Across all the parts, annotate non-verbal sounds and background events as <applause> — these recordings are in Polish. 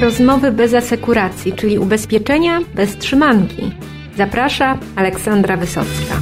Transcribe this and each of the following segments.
Rozmowy bez asekuracji, czyli ubezpieczenia bez trzymanki. Zaprasza Aleksandra Wysocka.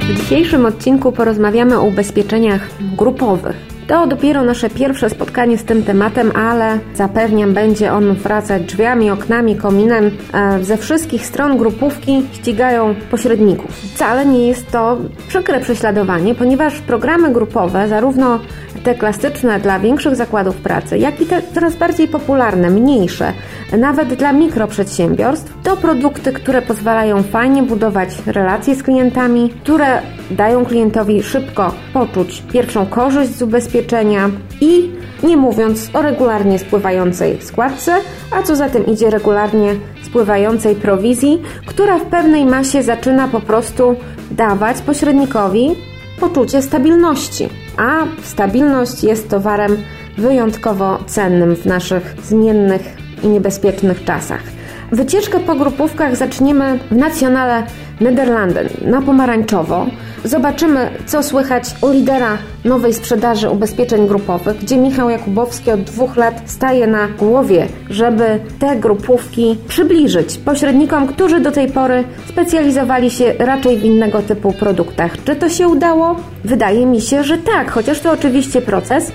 W dzisiejszym odcinku porozmawiamy o ubezpieczeniach grupowych. To dopiero nasze pierwsze spotkanie z tym tematem, ale zapewniam, będzie on wracać drzwiami, oknami, kominem. E, ze wszystkich stron grupówki ścigają pośredników. Wcale nie jest to przykre prześladowanie, ponieważ programy grupowe, zarówno te klasyczne dla większych zakładów pracy, jak i te coraz bardziej popularne, mniejsze, nawet dla mikroprzedsiębiorstw, to produkty, które pozwalają fajnie budować relacje z klientami, które dają klientowi szybko poczuć pierwszą korzyść z ubezpieczenia i nie mówiąc o regularnie spływającej składce, a co za tym idzie regularnie spływającej prowizji, która w pewnej masie zaczyna po prostu dawać pośrednikowi poczucie stabilności. A stabilność jest towarem wyjątkowo cennym w naszych zmiennych i niebezpiecznych czasach. Wycieczkę po grupówkach zaczniemy w Nacjonale Nederlanden na pomarańczowo. Zobaczymy, co słychać u lidera nowej sprzedaży ubezpieczeń grupowych, gdzie Michał Jakubowski od dwóch lat staje na głowie, żeby te grupówki przybliżyć pośrednikom, którzy do tej pory specjalizowali się raczej w innego typu produktach. Czy to się udało? Wydaje mi się, że tak, chociaż to oczywiście proces.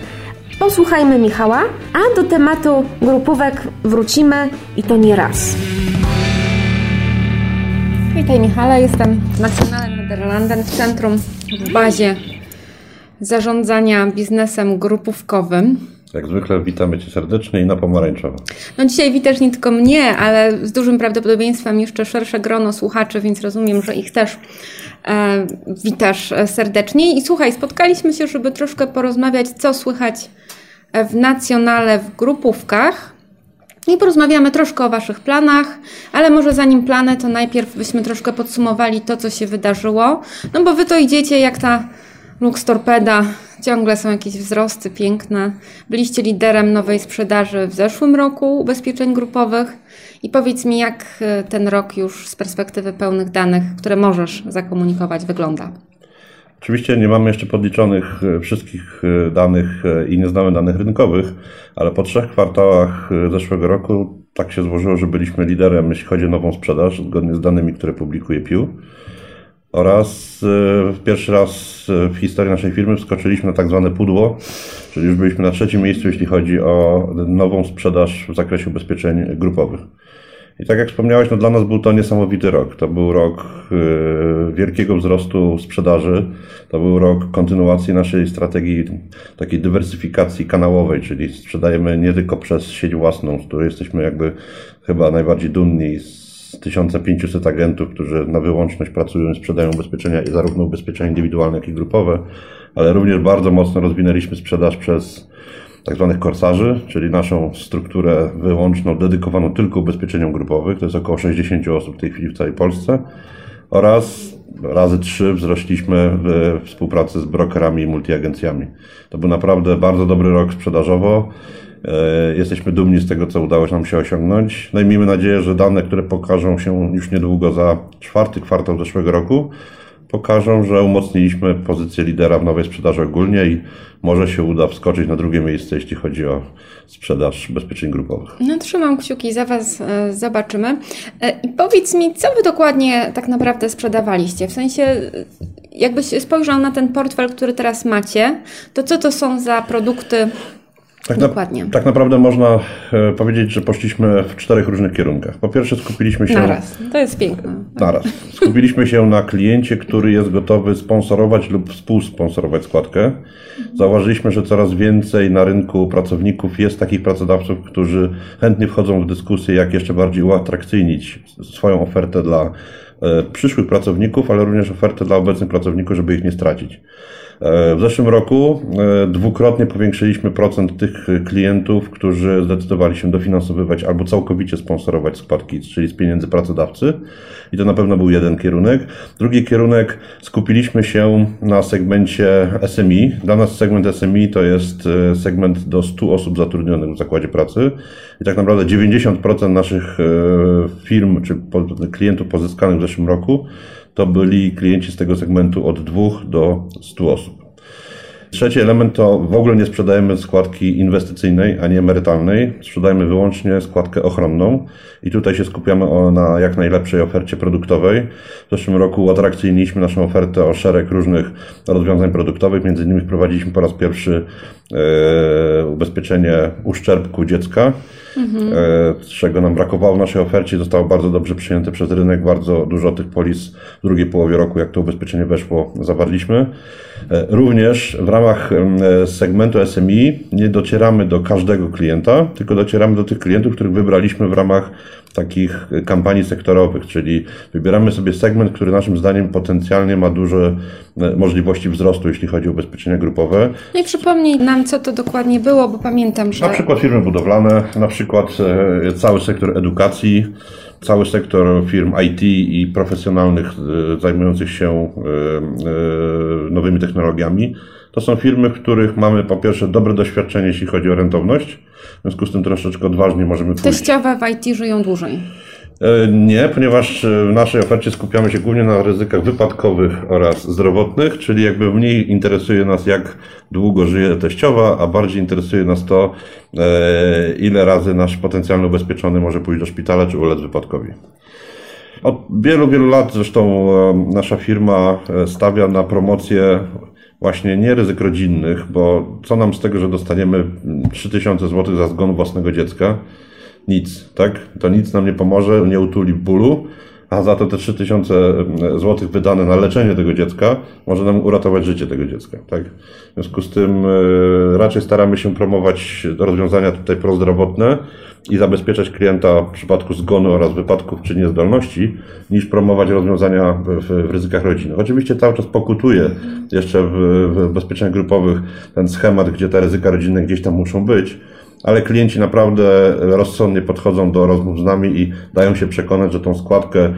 Posłuchajmy Michała, a do tematu grupówek wrócimy i to nie raz. Witaj Michale, jestem Nacjonalnym Nederlanden w centrum, w bazie zarządzania biznesem grupówkowym. Jak zwykle witamy Cię serdecznie i na pomarańczowo. No dzisiaj witasz nie tylko mnie, ale z dużym prawdopodobieństwem jeszcze szersze grono słuchaczy, więc rozumiem, że ich też witasz serdecznie. I słuchaj, spotkaliśmy się, żeby troszkę porozmawiać, co słychać w nacjonale w grupówkach. I porozmawiamy troszkę o Waszych planach, ale może zanim plany, to najpierw byśmy troszkę podsumowali to, co się wydarzyło. No bo Wy to idziecie jak ta Lux Torpeda, ciągle są jakieś wzrosty piękne. Byliście liderem nowej sprzedaży w zeszłym roku ubezpieczeń grupowych. I powiedz mi, jak e, ten rok już z perspektywy pełnych danych, które możesz zakomunikować, wygląda? Oczywiście nie mamy jeszcze podliczonych e, wszystkich e, danych i nie znamy danych rynkowych, ale po trzech kwartałach zeszłego roku tak się złożyło, że byliśmy liderem, jeśli chodzi o nową sprzedaż, zgodnie z danymi, które publikuje Pew. Oraz pierwszy raz w historii naszej firmy wskoczyliśmy na tak zwane pudło, czyli już byliśmy na trzecim miejscu, jeśli chodzi o nową sprzedaż w zakresie ubezpieczeń grupowych. I tak jak wspomniałeś, no dla nas był to niesamowity rok. To był rok y, wielkiego wzrostu sprzedaży. To był rok kontynuacji naszej strategii takiej dywersyfikacji kanałowej, czyli sprzedajemy nie tylko przez sieć własną, z której jesteśmy jakby chyba najbardziej dumni z 1500 agentów, którzy na wyłączność pracują i sprzedają ubezpieczenia, zarówno ubezpieczenia indywidualne, jak i grupowe, ale również bardzo mocno rozwinęliśmy sprzedaż przez tak zwanych korsarzy, czyli naszą strukturę wyłączną, dedykowaną tylko ubezpieczeniom grupowych. To jest około 60 osób w tej chwili w całej Polsce. Oraz razy trzy wzrośliśmy w współpracy z brokerami i multiagencjami. To był naprawdę bardzo dobry rok sprzedażowo. E, jesteśmy dumni z tego, co udało nam się osiągnąć. No i miejmy nadzieję, że dane, które pokażą się już niedługo za czwarty kwartał zeszłego roku, pokażą, że umocniliśmy pozycję lidera w nowej sprzedaży ogólnie i może się uda wskoczyć na drugie miejsce, jeśli chodzi o sprzedaż bezpieczeń grupowych. No trzymam kciuki za Was, e, zobaczymy. E, I powiedz mi, co Wy dokładnie tak naprawdę sprzedawaliście? W sensie, jakbyś spojrzał na ten portfel, który teraz macie, to co to są za produkty tak Dokładnie. Na, tak naprawdę można e, powiedzieć, że poszliśmy w czterech różnych kierunkach. Po pierwsze skupiliśmy się... Naraz, to jest piękne. Naraz. Skupiliśmy się na kliencie, który jest gotowy sponsorować lub współsponsorować składkę. Zauważyliśmy, że coraz więcej na rynku pracowników jest takich pracodawców, którzy chętnie wchodzą w dyskusję, jak jeszcze bardziej uatrakcyjnić swoją ofertę dla e, przyszłych pracowników, ale również ofertę dla obecnych pracowników, żeby ich nie stracić. E, w zeszłym roku e, dwukrotnie powiększyliśmy procent tych klientów, którzy zdecydowali się dofinansowywać albo całkowicie sponsorować składki, czyli z pieniędzy pracodawcy. I to na pewno był jeden kierunek. Drugi kierunek skupiliśmy się na segmencie SMI. Dla nas segment SMI to jest e, segment do 100 osób zatrudnionych w zakładzie pracy. I tak naprawdę 90% naszych firm czy klientów pozyskanych w zeszłym roku to byli klienci z tego segmentu od 2 do 100 osób. Trzeci element to w ogóle nie sprzedajemy składki inwestycyjnej ani emerytalnej. Sprzedajemy wyłącznie składkę ochronną i tutaj się skupiamy na jak najlepszej ofercie produktowej. W zeszłym roku atrakcyjniliśmy naszą ofertę o szereg różnych rozwiązań produktowych. Między innymi wprowadziliśmy po raz pierwszy e, ubezpieczenie uszczerbku dziecka mhm. czego nam brakowało w naszej ofercie, zostało bardzo dobrze przyjęte przez rynek. Bardzo dużo tych polis w drugiej połowie roku, jak to ubezpieczenie weszło, zawarliśmy. E, również w ramach segmentu SMI nie docieramy do każdego klienta, tylko docieramy do tych klientów, których wybraliśmy w ramach takich kampanii sektorowych, czyli wybieramy sobie segment, który naszym zdaniem potencjalnie ma duże e, możliwości wzrostu, jeśli chodzi o ubezpieczenia grupowe. No i przypomnij nam, co to dokładnie było, bo pamiętam, że... Na przykład firmy budowlane, na przykład e, cały sektor edukacji, cały sektor firm IT i profesjonalnych e, zajmujących się nowymi technologiami. To są firmy, w których mamy po pierwsze dobre doświadczenie, jeśli chodzi o rentowność, w związku z tym troszeczkę odważnie możemy pójść. Teściowe w IT żyją dłużej. E, nie, ponieważ e, w naszej ofercie skupiamy się głównie na ryzykach wypadkowych oraz zdrowotnych, czyli jakby mniej interesuje nas, jak długo żyje teściowa, a bardziej interesuje nas to, e, ile razy nasz potencjalny ubezpieczony może pójść do szpitala czy ulec wypadkowi. Od wielu, wielu lat zresztą nasza firma stawia na promocję właśnie nie ryzyk rodzinnych, bo co nam z tego, że dostaniemy 3000 zł za zgon własnego dziecka? Nic, tak? To nic nam nie pomoże, nie utuli bólu, a za to te 3000 zł wydane na leczenie tego dziecka może nam uratować życie tego dziecka. Tak? W związku z tym e, raczej staramy się promować rozwiązania tutaj prozdrowotne i zabezpieczać klienta w przypadku zgonu oraz wypadków czy niezdolności, niż promować rozwiązania w, w ryzykach rodzinnych. Oczywiście cały czas pokutuje jeszcze w, w ubezpieczeniach grupowych ten schemat, gdzie te ryzyka rodzinne gdzieś tam muszą być, ale klienci naprawdę rozsądnie podchodzą do rozmów z nami i dają się przekonać, że tą składkę e,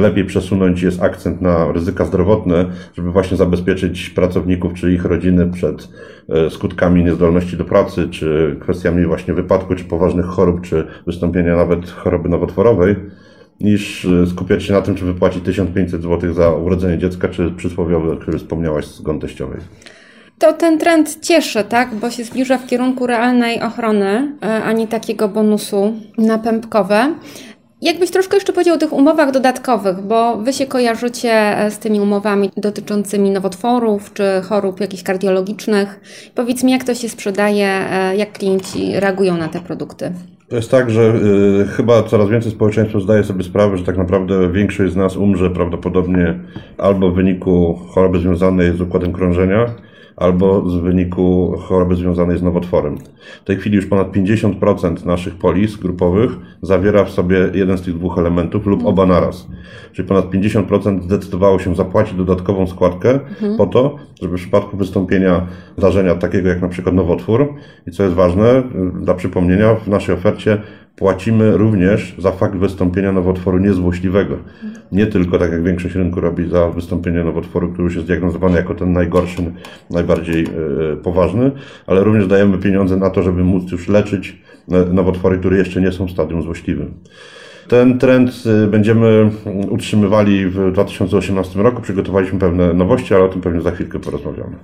lepiej przesunąć jest akcent na ryzyka zdrowotne, żeby właśnie zabezpieczyć pracowników czy ich rodziny przed e, skutkami niezdolności do pracy, czy kwestiami właśnie wypadku, czy poważnych chorób, czy wystąpienia nawet choroby nowotworowej niż e, skupiać się na tym, czy wypłacić 1500 zł za urodzenie dziecka, czy przysłowiowy, o którym wspomniałaś z gon teściowej to ten trend cieszy, tak? Bo się zbliża w kierunku realnej ochrony, e, a nie takiego bonusu napępkowe. Jakbyś troszkę jeszcze powiedział o tych umowach dodatkowych, bo Wy się kojarzycie e, z tymi umowami dotyczącymi nowotworów czy chorób jakichś kardiologicznych. Powiedz mi, jak to się sprzedaje, e, jak klienci reagują na te produkty? To jest tak, że y, chyba coraz więcej społeczeństwa zdaje sobie sprawę, że tak naprawdę większość z nas umrze prawdopodobnie albo w wyniku choroby związanej z układem krążenia, albo z wyniku choroby związanej z nowotworem. W tej chwili już ponad 50% naszych polis grupowych zawiera w sobie jeden z tych dwóch elementów lub oba naraz. Czyli ponad 50% zdecydowało się zapłacić dodatkową składkę mhm. po to, żeby w przypadku wystąpienia zdarzenia takiego jak na przykład nowotwór i co jest ważne, dla przypomnienia, w naszej ofercie płacimy również za fakt wystąpienia nowotworu niezłośliwego. Nie tylko, tak jak większość rynku robi, za wystąpienie nowotworu, który już jest diagnozowany jako ten najgorszy, najbardziej e, poważny, ale również dajemy pieniądze na to, żeby móc już leczyć e, nowotwory, które jeszcze nie są w stadium złośliwym. Ten trend e, będziemy utrzymywali w 2018 roku. Przygotowaliśmy pewne nowości, ale o tym pewnie za chwilkę porozmawiamy.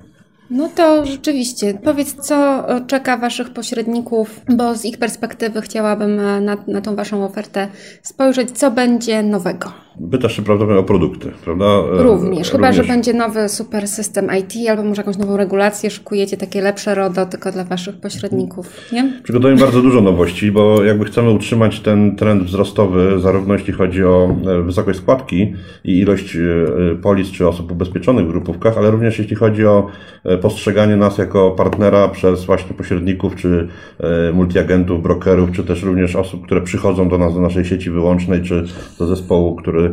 No to rzeczywiście, powiedz, co czeka Waszych pośredników, bo z ich perspektywy chciałabym na, na tą Waszą ofertę spojrzeć, co będzie nowego. Pytasz się prawdopodobnie o produkty, prawda? E, Również, chyba, że będzie nowy super system IT albo może jakąś nową regulację, szykujecie takie lepsze RODO tylko dla Waszych pośredników, nie? Przygotujemy bardzo dużo nowości, bo jakby chcemy utrzymać ten trend wzrostowy, zarówno jeśli chodzi o e, wysokość składki i ilość e, polis czy osób ubezpieczonych w grupówkach, ale również jeśli chodzi o postrzeganie nas jako partnera przez właśnie pośredników, czy multiagentów, brokerów, czy też również osób, które przychodzą do nas, do naszej sieci wyłącznej, czy do zespołu, który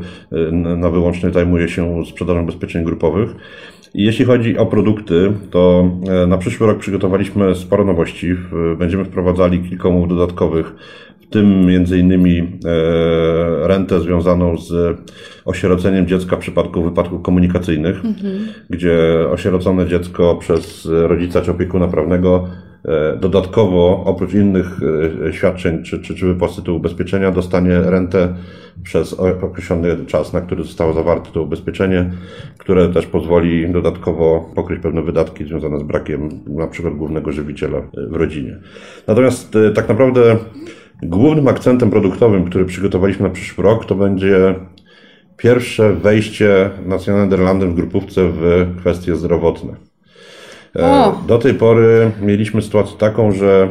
Na wyłącznej zajmuje się sprzedażą ubezpieczeń grupowych. I jeśli chodzi o produkty, to e, na przyszły rok przygotowaliśmy sporo nowości. Będziemy wprowadzali kilka umów dodatkowych, w tym innymi e, rentę związaną z osieroceniem dziecka w przypadku wypadków komunikacyjnych, mhm. gdzie osierocone dziecko przez rodzica czy opiekuna prawnego dodatkowo oprócz innych świadczeń czy, czy, czy wypłat tytułu ubezpieczenia dostanie rentę przez określony czas, na który zostało zawarte to ubezpieczenie, które też pozwoli dodatkowo pokryć pewne wydatki związane z brakiem na przykład głównego żywiciela w rodzinie. Natomiast tak naprawdę głównym akcentem produktowym, który przygotowaliśmy na przyszły rok, to będzie pierwsze wejście Nederlandem w grupówce w kwestie zdrowotne. E, o. Do tej pory mieliśmy sytuację taką, że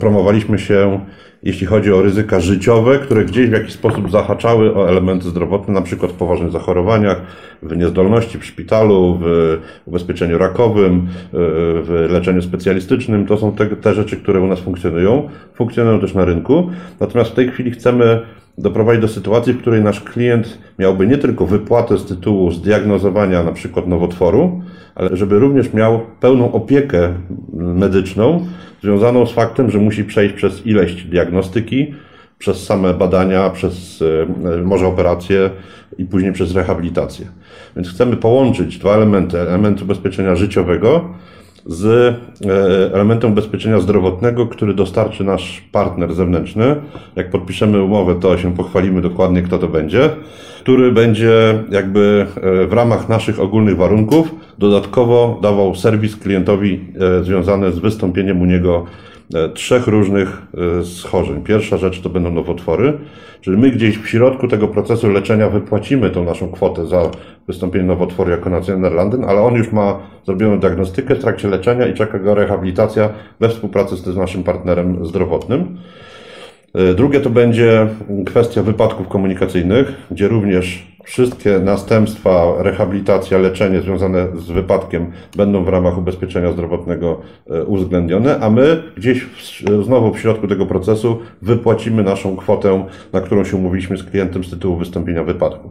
promowaliśmy się, jeśli chodzi o ryzyka życiowe, które gdzieś w jakiś sposób zahaczały o elementy zdrowotne, na przykład w poważnych zachorowaniach, w niezdolności w szpitalu, w ubezpieczeniu rakowym, e, w leczeniu specjalistycznym. To są te, te rzeczy, które u nas funkcjonują. Funkcjonują też na rynku. Natomiast w tej chwili chcemy doprowadzić do sytuacji, w której nasz klient miałby nie tylko wypłatę z tytułu zdiagnozowania na przykład nowotworu, ale żeby również miał pełną opiekę medyczną związaną z faktem, że musi przejść przez ileś diagnostyki, przez same badania, przez e, może operacje i później przez rehabilitację. Więc chcemy połączyć dwa elementy, element ubezpieczenia życiowego z e, elementem ubezpieczenia zdrowotnego, który dostarczy nasz partner zewnętrzny. Jak podpiszemy umowę, to się pochwalimy dokładnie, kto to będzie, który będzie jakby e, w ramach naszych ogólnych warunków dodatkowo dawał serwis klientowi e, związany z wystąpieniem u niego trzech różnych schorzeń. Pierwsza rzecz to będą nowotwory, czyli my gdzieś w środku tego procesu leczenia wypłacimy tą naszą kwotę za wystąpienie nowotworu jako Londyn, ale on już ma zrobioną diagnostykę w trakcie leczenia i czeka go rehabilitacja we współpracy z naszym partnerem zdrowotnym. E, drugie to będzie kwestia wypadków komunikacyjnych, gdzie również wszystkie następstwa, rehabilitacja, leczenie związane z wypadkiem będą w ramach ubezpieczenia zdrowotnego e, uwzględnione, a my gdzieś w, znowu w środku tego procesu wypłacimy naszą kwotę, na którą się umówiliśmy z klientem z tytułu wystąpienia wypadku.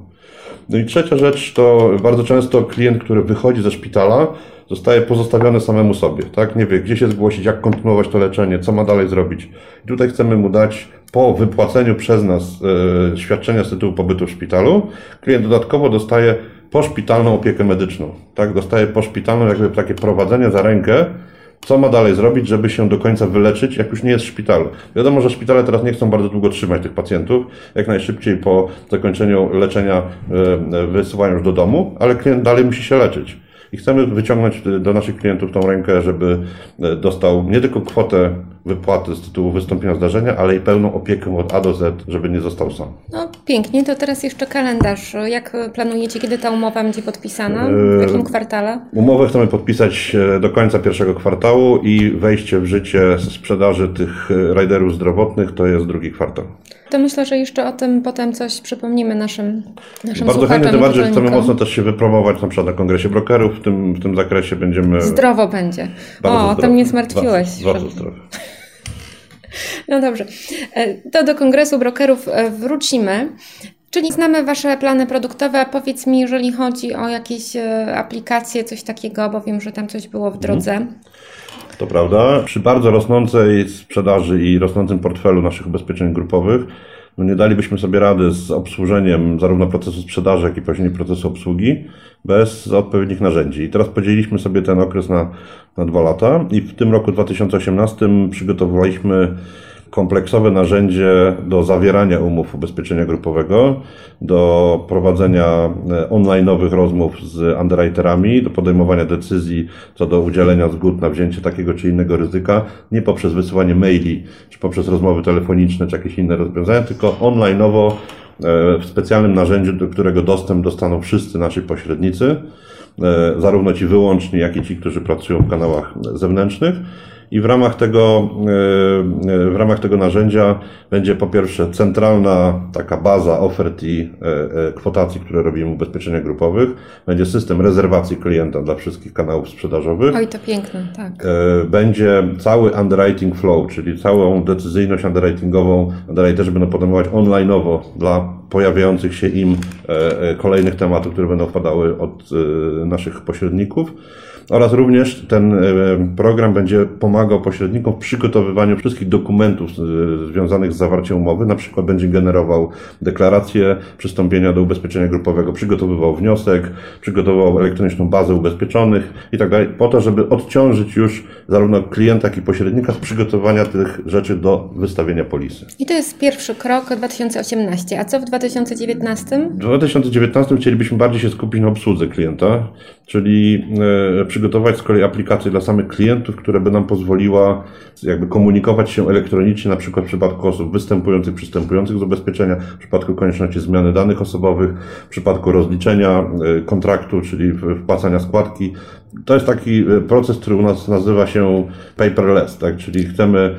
No i trzecia rzecz to bardzo często klient, który wychodzi ze szpitala, zostaje pozostawiony samemu sobie, tak? Nie wie, gdzie się zgłosić, jak kontynuować to leczenie, co ma dalej zrobić. I tutaj chcemy mu dać po wypłaceniu przez nas e, świadczenia z tytułu pobytu w szpitalu, klient dodatkowo dostaje poszpitalną opiekę medyczną, tak? Dostaje poszpitalną jakby takie prowadzenie za rękę, co ma dalej zrobić, żeby się do końca wyleczyć, jak już nie jest w szpitalu. Wiadomo, że szpitale teraz nie chcą bardzo długo trzymać tych pacjentów, jak najszybciej po zakończeniu leczenia e, e, wysyłają już do domu, ale klient dalej musi się leczyć. I chcemy wyciągnąć do naszych klientów tą rękę, żeby e, dostał nie tylko kwotę wypłaty z tytułu wystąpienia zdarzenia, ale i pełną opiekę od A do Z, żeby nie został sam. No pięknie, to teraz jeszcze kalendarz. Jak planujecie, kiedy ta umowa będzie podpisana? W jakim kwartale? Umowę chcemy podpisać e, do końca pierwszego kwartału i wejście w życie sprzedaży tych e, riderów zdrowotnych to jest drugi kwartał. To myślę, że jeszcze o tym potem coś przypomnimy naszym, naszym Bardzo chętnie, tym bardziej chcemy mocno też się wypromować na przykład na kongresie brokerów. W tym, w tym zakresie będziemy... Zdrowo będzie. o, o to mnie zmartwiłeś. Bardzo zdrowo. <laughs> No dobrze. E, to do kongresu brokerów e, wrócimy. Czyli znamy Wasze plany produktowe. Powiedz mi, jeżeli chodzi o jakieś e, aplikacje, coś takiego, bo wiem, że tam coś było w drodze. Mhm. To prawda. Przy bardzo rosnącej sprzedaży i rosnącym portfelu naszych ubezpieczeń grupowych, no nie dalibyśmy sobie rady z obsłużeniem zarówno procesu sprzedaży, jak i później procesu obsługi bez odpowiednich narzędzi. I teraz podzieliliśmy sobie ten okres na, na dwa lata i w tym roku 2018 przygotowaliśmy kompleksowe narzędzie do zawierania umów ubezpieczenia grupowego, do prowadzenia e, online'owych rozmów z underwriterami, do podejmowania decyzji co do udzielenia zgód na wzięcie takiego czy innego ryzyka, nie poprzez wysyłanie maili, czy poprzez rozmowy telefoniczne, czy jakieś inne rozwiązania, tylko online'owo e, w specjalnym narzędziu, do którego dostęp dostaną wszyscy nasi pośrednicy, zarówno ci wyłączni, jak i ci, którzy pracują w kanałach zewnętrznych i w ramach tego, e, e, w ramach tego narzędzia będzie po pierwsze centralna taka baza ofert i e, kwotacji, które robimy w ubezpieczeniach grupowych. Będzie system rezerwacji klienta dla wszystkich kanałów sprzedażowych. Oj, to piękne, tak. Będzie cały underwriting flow, czyli całą decyzyjność underwritingową underwriterzy będą podejmować online'owo dla pojawiających się im kolejnych tematów, które będą wpadały od naszych pośredników oraz również ten program będzie pomagał pośrednikom w przygotowywaniu wszystkich dokumentów związanych z zawarciem umowy. Na przykład będzie generował deklarację przystąpienia do ubezpieczenia grupowego, przygotowywał wniosek, przygotowywał elektroniczną bazę ubezpieczonych i tak dalej, po to, żeby odciążyć już zarówno klienta, jak i pośrednika z przygotowania tych rzeczy do wystawienia polisy. I to jest pierwszy krok 2018. A co w 2019? W 2019 chcielibyśmy bardziej się skupić na obsłudze klienta, czyli e, przygotować z kolei aplikację dla samych klientów, która by nam pozwoliła jakby komunikować się elektronicznie, na przykład w przypadku osób występujących, przystępujących z ubezpieczenia, w przypadku konieczności zmiany danych osobowych, w przypadku rozliczenia e, kontraktu, czyli wpłacania składki. To jest taki e, proces, który u nas nazywa się paperless, tak? czyli chcemy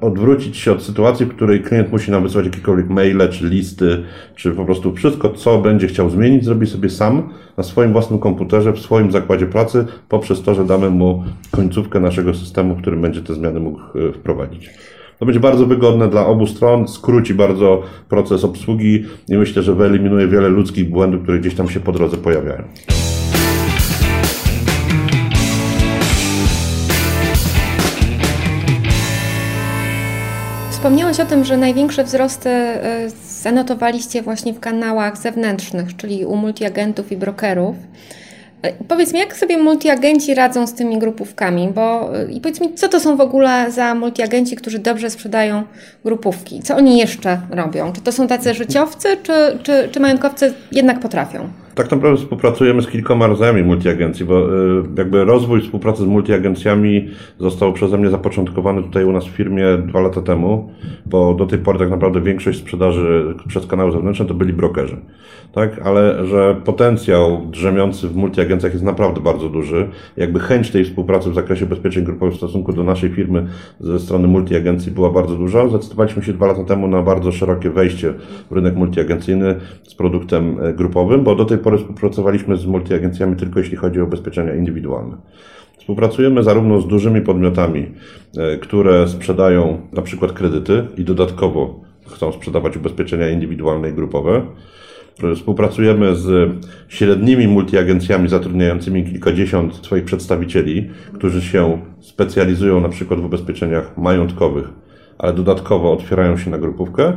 odwrócić się od sytuacji, w której klient musi nam wysłać jakiekolwiek maile, czy listy, czy po prostu wszystko, co będzie chciał zmienić, zrobi sobie sam na swoim własnym komputerze, w swoim zakładzie pracy, poprzez to, że damy mu końcówkę naszego systemu, w którym będzie te zmiany mógł e, wprowadzić. To będzie bardzo wygodne dla obu stron, skróci bardzo proces obsługi i myślę, że wyeliminuje wiele ludzkich błędów, które gdzieś tam się po drodze pojawiają. Wspomniałeś o tym, że największe wzrosty e, zanotowaliście właśnie w kanałach zewnętrznych, czyli u multiagentów i brokerów. E, powiedz mi, jak sobie multiagenci radzą z tymi grupówkami? Bo, e, I powiedz mi, co to są w ogóle za multiagenci, którzy dobrze sprzedają grupówki? Co oni jeszcze robią? Czy to są tacy życiowcy, czy, czy, czy majątkowcy jednak potrafią? Tak naprawdę współpracujemy z kilkoma rodzajami multiagencji, bo y, jakby rozwój współpracy z multiagencjami został przeze mnie zapoczątkowany tutaj u nas w firmie dwa lata temu, bo do tej pory tak naprawdę większość sprzedaży przez kanały zewnętrzne to byli brokerzy. Tak, ale że potencjał drzemiący w multiagencjach jest naprawdę bardzo duży. Jakby chęć tej współpracy w zakresie bezpieczeń grupowych w stosunku do naszej firmy ze strony multiagencji była bardzo duża. Zdecydowaliśmy się dwa lata temu na bardzo szerokie wejście w rynek multiagencyjny z produktem e, grupowym, bo do tej pory współpracowaliśmy z multiagencjami tylko jeśli chodzi o ubezpieczenia indywidualne. Współpracujemy zarówno z dużymi podmiotami, e, które sprzedają na przykład kredyty i dodatkowo chcą sprzedawać ubezpieczenia indywidualne i grupowe. Współpracujemy z średnimi multiagencjami zatrudniającymi kilkadziesiąt swoich przedstawicieli, którzy się specjalizują na przykład w ubezpieczeniach majątkowych, ale dodatkowo otwierają się na grupówkę.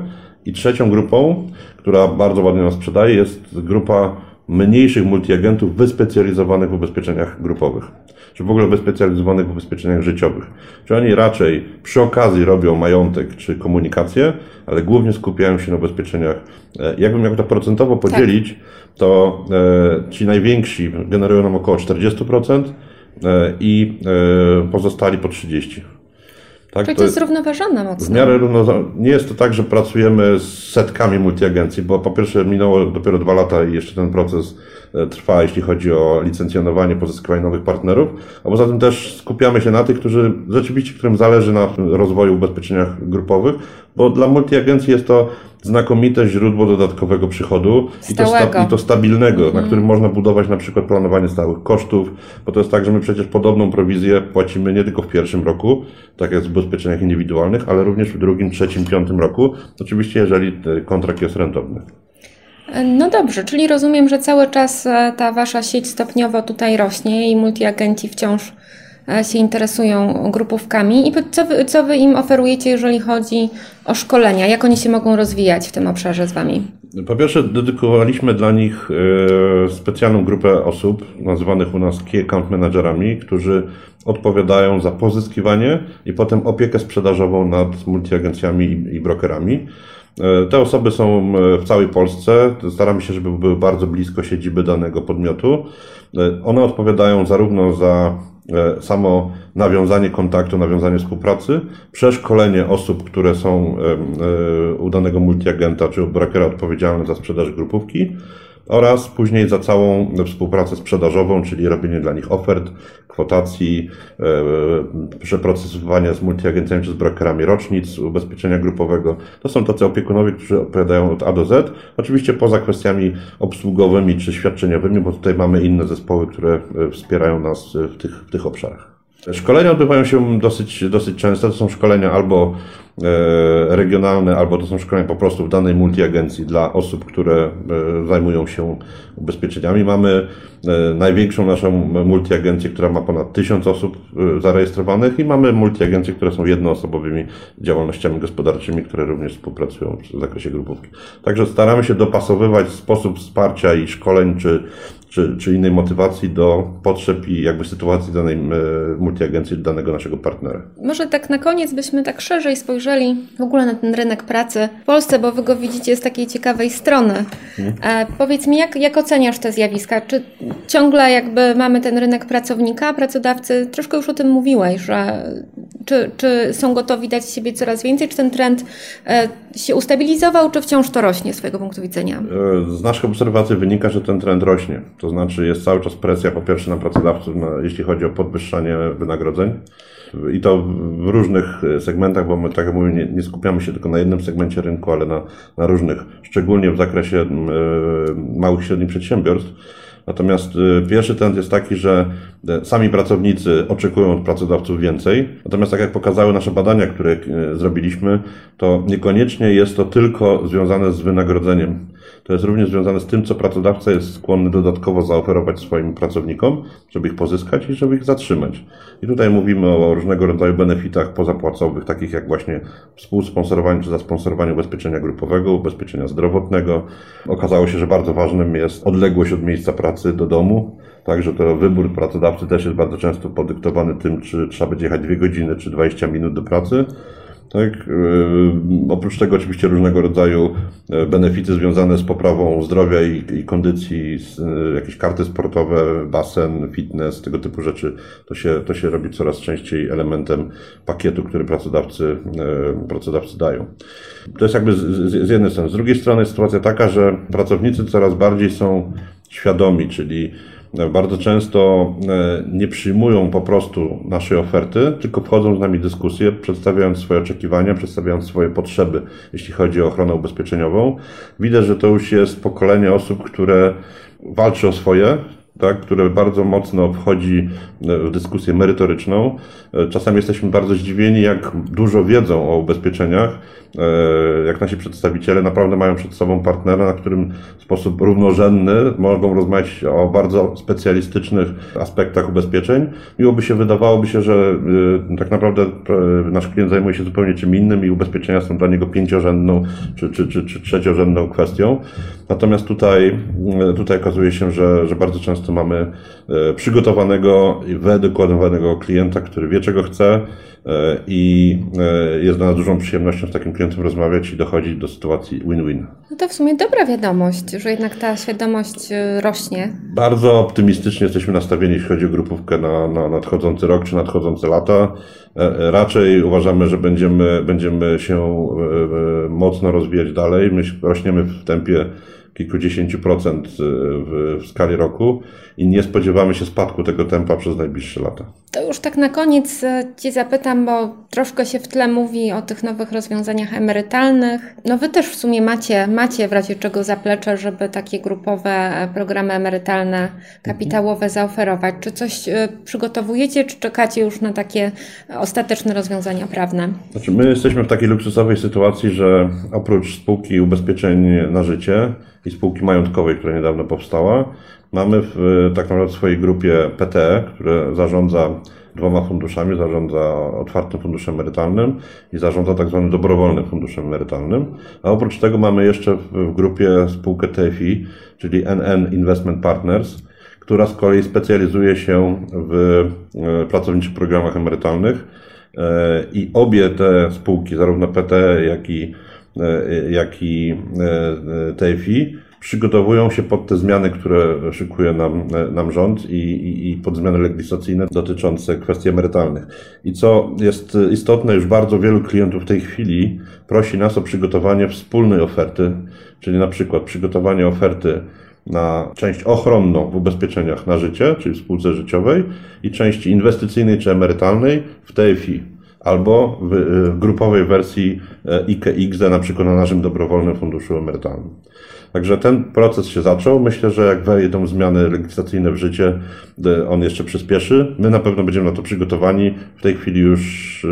I trzecią grupą, która bardzo ładnie nas sprzedaje, jest grupa mniejszych multiagentów wyspecjalizowanych w ubezpieczeniach grupowych, czy w ogóle wyspecjalizowanych w ubezpieczeniach życiowych. Czy oni raczej przy okazji robią majątek czy komunikację, ale głównie skupiają się na ubezpieczeniach. E, jakbym miał to procentowo tak. podzielić, tak. to e, ci najwięksi generują nam około 40% e, i pozostali po 30%. Tak? Czyli to, to jest zrównoważone mocno. W miarę. Nie jest to tak, że pracujemy z setkami multiagencji, bo po pierwsze minęło dopiero dwa lata i jeszcze ten proces trwa, jeśli chodzi o licencjonowanie, pozyskiwanie nowych partnerów, a poza tym też skupiamy się na tych, którzy rzeczywiście, którym zależy na rozwoju ubezpieczeniach grupowych, bo dla multiagencji jest to znakomite źródło dodatkowego przychodu i to, sta, i to, stabilnego, na którym można budować na przykład planowanie stałych kosztów, bo to jest tak, że my przecież podobną prowizję płacimy nie tylko w pierwszym roku, tak jak w ubezpieczeniach indywidualnych, ale również w drugim, trzecim, piątym roku, oczywiście jeżeli kontrakt jest rentowny. No dobrze, czyli rozumiem, że cały czas e, ta wasza sieć stopniowo tutaj rośnie i multiagenci wciąż E, się interesują grupówkami i co wy, co wy im oferujecie, jeżeli chodzi o szkolenia? Jak oni się mogą rozwijać w tym obszarze z Wami? Po pierwsze, dedykowaliśmy dla nich e, specjalną grupę osób, nazywanych u nas Key Account Managerami, którzy odpowiadają za pozyskiwanie i potem opiekę sprzedażową nad multiagencjami i brokerami. E, te osoby są w całej Polsce. Staramy się, żeby były bardzo blisko siedziby danego podmiotu. One odpowiadają zarówno za E, samo nawiązanie kontaktu, nawiązanie współpracy, przeszkolenie osób, które są e, u danego multiagenta czy brokera odpowiedzialne za sprzedaż grupówki, oraz później za całą współpracę sprzedażową, czyli robienie dla nich ofert, kwotacji, e, przeprocesowanie z multiagencjami czy z brokerami rocznic, ubezpieczenia grupowego. To są tacy opiekunowie, którzy odpowiadają od A do Z. Oczywiście poza kwestiami obsługowymi czy świadczeniowymi, bo tutaj mamy inne zespoły, które e, wspierają nas w tych, w tych obszarach. Szkolenia odbywają się dosyć, dosyć często. To są szkolenia albo e, regionalne, albo to są szkolenia po prostu w danej multiagencji dla osób, które e, zajmują się ubezpieczeniami. Mamy e, największą naszą multiagencję, która ma ponad tysiąc osób zarejestrowanych i mamy multiagencje, które są jednoosobowymi działalnościami gospodarczymi, które również współpracują w zakresie grupówki. Także staramy się dopasowywać sposób wsparcia i szkoleń czy czy, czy innej motywacji do potrzeb i jakby sytuacji danej e, multiagencji, danego naszego partnera. Może tak na koniec byśmy tak szerzej spojrzeli w ogóle na ten rynek pracy w Polsce, bo wy go widzicie z takiej ciekawej strony. Hmm. Powiedz mi, jak, jak oceniasz te zjawiska? Czy ciągle jakby mamy ten rynek pracownika, pracodawcy? Troszkę już o tym mówiłeś, że czy, czy są gotowi dać siebie coraz więcej? Czy ten trend e, się ustabilizował, czy wciąż to rośnie z punktu widzenia? E, z naszych obserwacji wynika, że ten trend rośnie. To znaczy jest cały czas presja po pierwsze na pracodawców, jeśli chodzi o podwyższanie wynagrodzeń. I to w różnych segmentach, bo my, tak jak mówię, nie, nie skupiamy się tylko na jednym segmencie rynku, ale na, na różnych, szczególnie w zakresie e, małych i średnich przedsiębiorstw. Natomiast y, pierwszy trend jest taki, że y, sami pracownicy oczekują od pracodawców więcej. Natomiast tak jak pokazały nasze badania, które y, zrobiliśmy, to niekoniecznie jest to tylko związane z wynagrodzeniem. To jest również związane z tym, co pracodawca jest skłonny dodatkowo zaoferować swoim pracownikom, żeby ich pozyskać i żeby ich zatrzymać. I tutaj mówimy o różnego rodzaju benefitach pozapłacowych, takich jak właśnie współsponsorowanie czy zasponsorowanie ubezpieczenia grupowego, ubezpieczenia zdrowotnego. Okazało się, że bardzo ważnym jest odległość od miejsca pracy do domu. Także to wybór pracodawcy też jest bardzo często podyktowany tym, czy trzeba będzie jechać 2 godziny, czy 20 minut do pracy. Tak? E, oprócz tego oczywiście różnego rodzaju e, benefity związane z poprawą zdrowia i, i kondycji, e, jakieś karty sportowe, basen, fitness, tego typu rzeczy, to się, to się robi coraz częściej elementem pakietu, który pracodawcy, pracodawcy dają. To jest jakby z, z jednej strony. Z drugiej strony jest sytuacja taka, że pracownicy coraz bardziej są świadomi, czyli bardzo często e, nie przyjmują po prostu naszej oferty, tylko wchodzą z nami w dyskusję, przedstawiając swoje oczekiwania, przedstawiając swoje potrzeby, jeśli chodzi o ochronę ubezpieczeniową. Widać, że to już jest pokolenie osób, które walczy o swoje, tak, które bardzo mocno wchodzi w dyskusję merytoryczną. E, czasami jesteśmy bardzo zdziwieni, jak dużo wiedzą o ubezpieczeniach, e, jak nasi przedstawiciele naprawdę mają przed sobą partnera, na którym w sposób równorzędny mogą rozmawiać o bardzo specjalistycznych aspektach ubezpieczeń. Miłoby się, wydawałoby się, że e, tak naprawdę nasz klient zajmuje się zupełnie czym innym i ubezpieczenia są dla niego pięciorzędną czy, czy, czy, czy trzeciorzędną kwestią. Natomiast tutaj, tutaj okazuje się, że, że bardzo często mamy przygotowanego i wyedukowanego klienta, który wie, czego chce e, i e, jest dla nas dużą przyjemnością z takim klientem rozmawiać i dochodzić do sytuacji win-win. No to w sumie dobra wiadomość, że jednak ta świadomość e, rośnie. Bardzo optymistycznie jesteśmy nastawieni, jeśli chodzi o grupówkę na, na nadchodzący rok czy nadchodzące lata. Raczej uważamy, że będziemy, będziemy się mocno rozwijać dalej. My rośniemy w tempie kilkudziesięciu procent w, w skali roku i nie spodziewamy się spadku tego tempa przez najbliższe lata. To już tak na koniec e, Ci zapytam, bo troszkę się w tle mówi o tych nowych rozwiązaniach emerytalnych. No Wy też w sumie macie, macie w razie czego zaplecze, żeby takie grupowe e, programy emerytalne, kapitałowe zaoferować. Czy coś e, przygotowujecie, czy czekacie już na takie ostateczne rozwiązania prawne? Znaczy my jesteśmy w takiej luksusowej sytuacji, że oprócz spółki ubezpieczeń na życie i spółki majątkowej, która niedawno powstała, Mamy w, tak naprawdę w swojej grupie PTE, które zarządza dwoma funduszami, zarządza otwartym funduszem emerytalnym i zarządza tak zwanym dobrowolnym funduszem emerytalnym. A oprócz tego mamy jeszcze w grupie spółkę TFI, czyli NN Investment Partners, która z kolei specjalizuje się w e, pracowniczych programach emerytalnych. E, I obie te spółki, zarówno PTE, jak i, e, jak i TFI, przygotowują się pod te zmiany, które szykuje nam, nam rząd i, i, i pod zmiany legislacyjne dotyczące kwestii emerytalnych. I co jest istotne, już bardzo wielu klientów w tej chwili prosi nas o przygotowanie wspólnej oferty, czyli na przykład przygotowanie oferty na część ochronną w ubezpieczeniach na życie, czyli w spółce życiowej i części inwestycyjnej czy emerytalnej w TFI albo w grupowej wersji IKX, na przykład na naszym dobrowolnym funduszu emerytalnym. Także ten proces się zaczął. Myślę, że jak wejdą zmiany legislacyjne w życie, on jeszcze przyspieszy. My na pewno będziemy na to przygotowani. W tej chwili już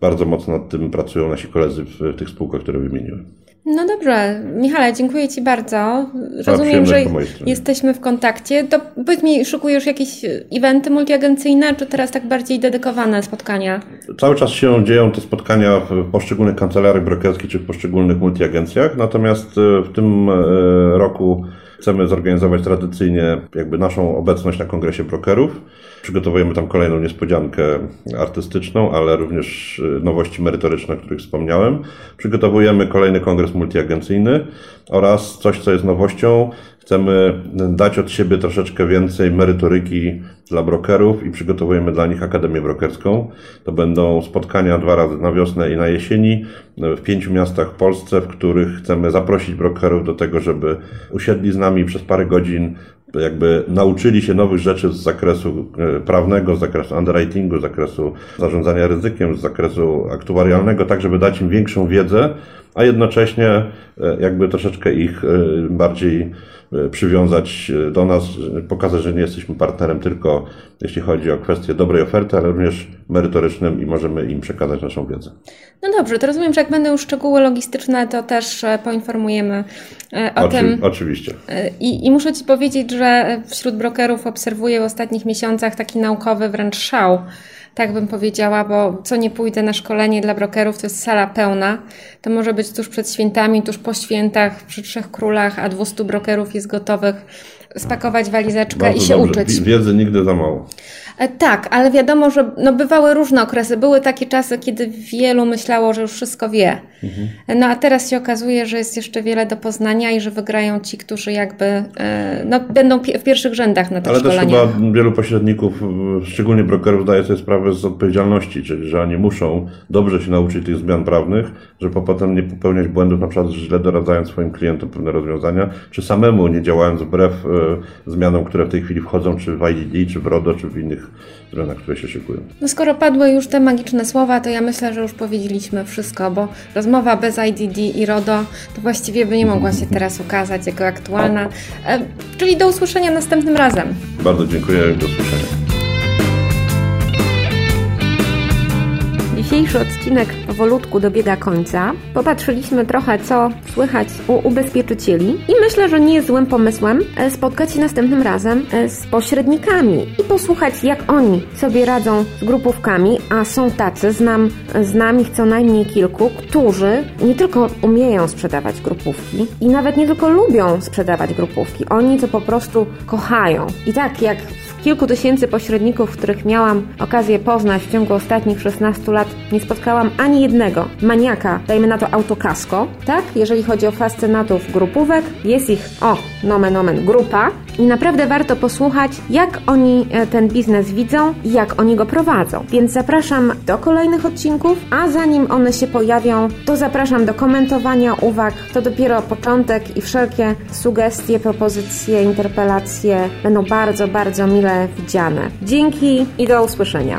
bardzo mocno nad tym pracują nasi koledzy w tych spółkach, które wymieniłem. No dobrze, Michale, dziękuję Ci bardzo. Rozumiem, że jesteśmy w kontakcie. To powiedz mi, szukujesz jakieś eventy multiagencyjne, czy teraz tak bardziej dedykowane spotkania? Cały czas się dzieją te spotkania w poszczególnych kancelariach brokerskich czy w poszczególnych multiagencjach, natomiast e, w tym e, roku chcemy zorganizować tradycyjnie jakby naszą obecność na kongresie brokerów. Przygotowujemy tam kolejną niespodziankę artystyczną, ale również y, nowości merytoryczne, o których wspomniałem. Przygotowujemy kolejny kongres multiagencyjny oraz coś, co jest nowością. Chcemy dać od siebie troszeczkę więcej merytoryki dla brokerów i przygotowujemy dla nich Akademię Brokerską. To będą spotkania dwa razy na wiosnę i na jesieni w pięciu miastach w Polsce, w których chcemy zaprosić brokerów do tego, żeby usiedli z nami przez parę godzin, jakby nauczyli się nowych rzeczy z zakresu e, prawnego, z zakresu underwritingu, z zakresu zarządzania ryzykiem, z zakresu aktuarialnego, tak żeby dać im większą wiedzę, a jednocześnie e, jakby troszeczkę ich e, bardziej przywiązać do nas, pokazać, że nie jesteśmy partnerem tylko jeśli chodzi o kwestię dobrej oferty, ale również merytorycznym i możemy im przekazać naszą wiedzę. No dobrze, to rozumiem, że jak będą szczegóły logistyczne, to też poinformujemy o Oczy, tym. Oczywiście. I, I muszę Ci powiedzieć, że wśród brokerów obserwuję w ostatnich miesiącach taki naukowy wręcz szał tak bym powiedziała, bo co nie pójdę na szkolenie dla brokerów, to jest sala pełna. To może być tuż przed świętami, tuż po świętach, przy Trzech Królach, a 200 brokerów jest gotowych spakować walizeczkę Bardzo i się dobrze. uczyć. Wiedzy nigdy za mało. E, tak, ale wiadomo, że no bywały różne okresy. Były takie czasy, kiedy wielu myślało, że już wszystko wie. Mhm. No a teraz się okazuje, że jest jeszcze wiele do poznania i że wygrają ci, którzy jakby e, no, będą w pierwszych rzędach na tych Ale szkoleniach. też chyba wielu pośredników, szczególnie brokerów, zdaje sobie sprawę z odpowiedzialności, czyli że oni muszą dobrze się nauczyć tych zmian prawnych, żeby potem nie popełniać błędów, na przykład źle doradzając swoim klientom pewne rozwiązania, czy samemu nie działając wbrew e, zmianom, które w tej chwili wchodzą, czy w IDD, czy w RODO, czy w innych na które się szykują. No skoro padły już te magiczne słowa, to ja myślę, że już powiedzieliśmy wszystko, bo rozmowa bez IDD i RODO to właściwie by nie mogła się teraz ukazać jako aktualna. E, czyli do usłyszenia następnym razem. Bardzo dziękuję i do usłyszenia. Dzisiejszy odcinek powolutku dobiega końca. Popatrzyliśmy trochę, co słychać u ubezpieczycieli i myślę, że nie jest złym pomysłem e, spotkać się następnym razem e, z pośrednikami i posłuchać, jak oni sobie radzą z grupówkami, a są tacy, znam, znam ich co najmniej kilku, którzy nie tylko umieją sprzedawać grupówki i nawet nie tylko lubią sprzedawać grupówki, oni to po prostu kochają. I tak jak kilku tysięcy pośredników, których miałam okazję poznać w ciągu ostatnich 16 lat, nie spotkałam ani jednego maniaka, dajmy na to autokasko, tak? Jeżeli chodzi o fascynatów grupówek, jest ich, o, nomen omen, grupa i naprawdę warto posłuchać, jak oni e, ten biznes widzą i jak oni go prowadzą. Więc zapraszam do kolejnych odcinków, a zanim one się pojawią, to zapraszam do komentowania uwag. To dopiero początek i wszelkie sugestie, propozycje, interpelacje będą bardzo, bardzo mile widziane. Dzięki i do usłyszenia.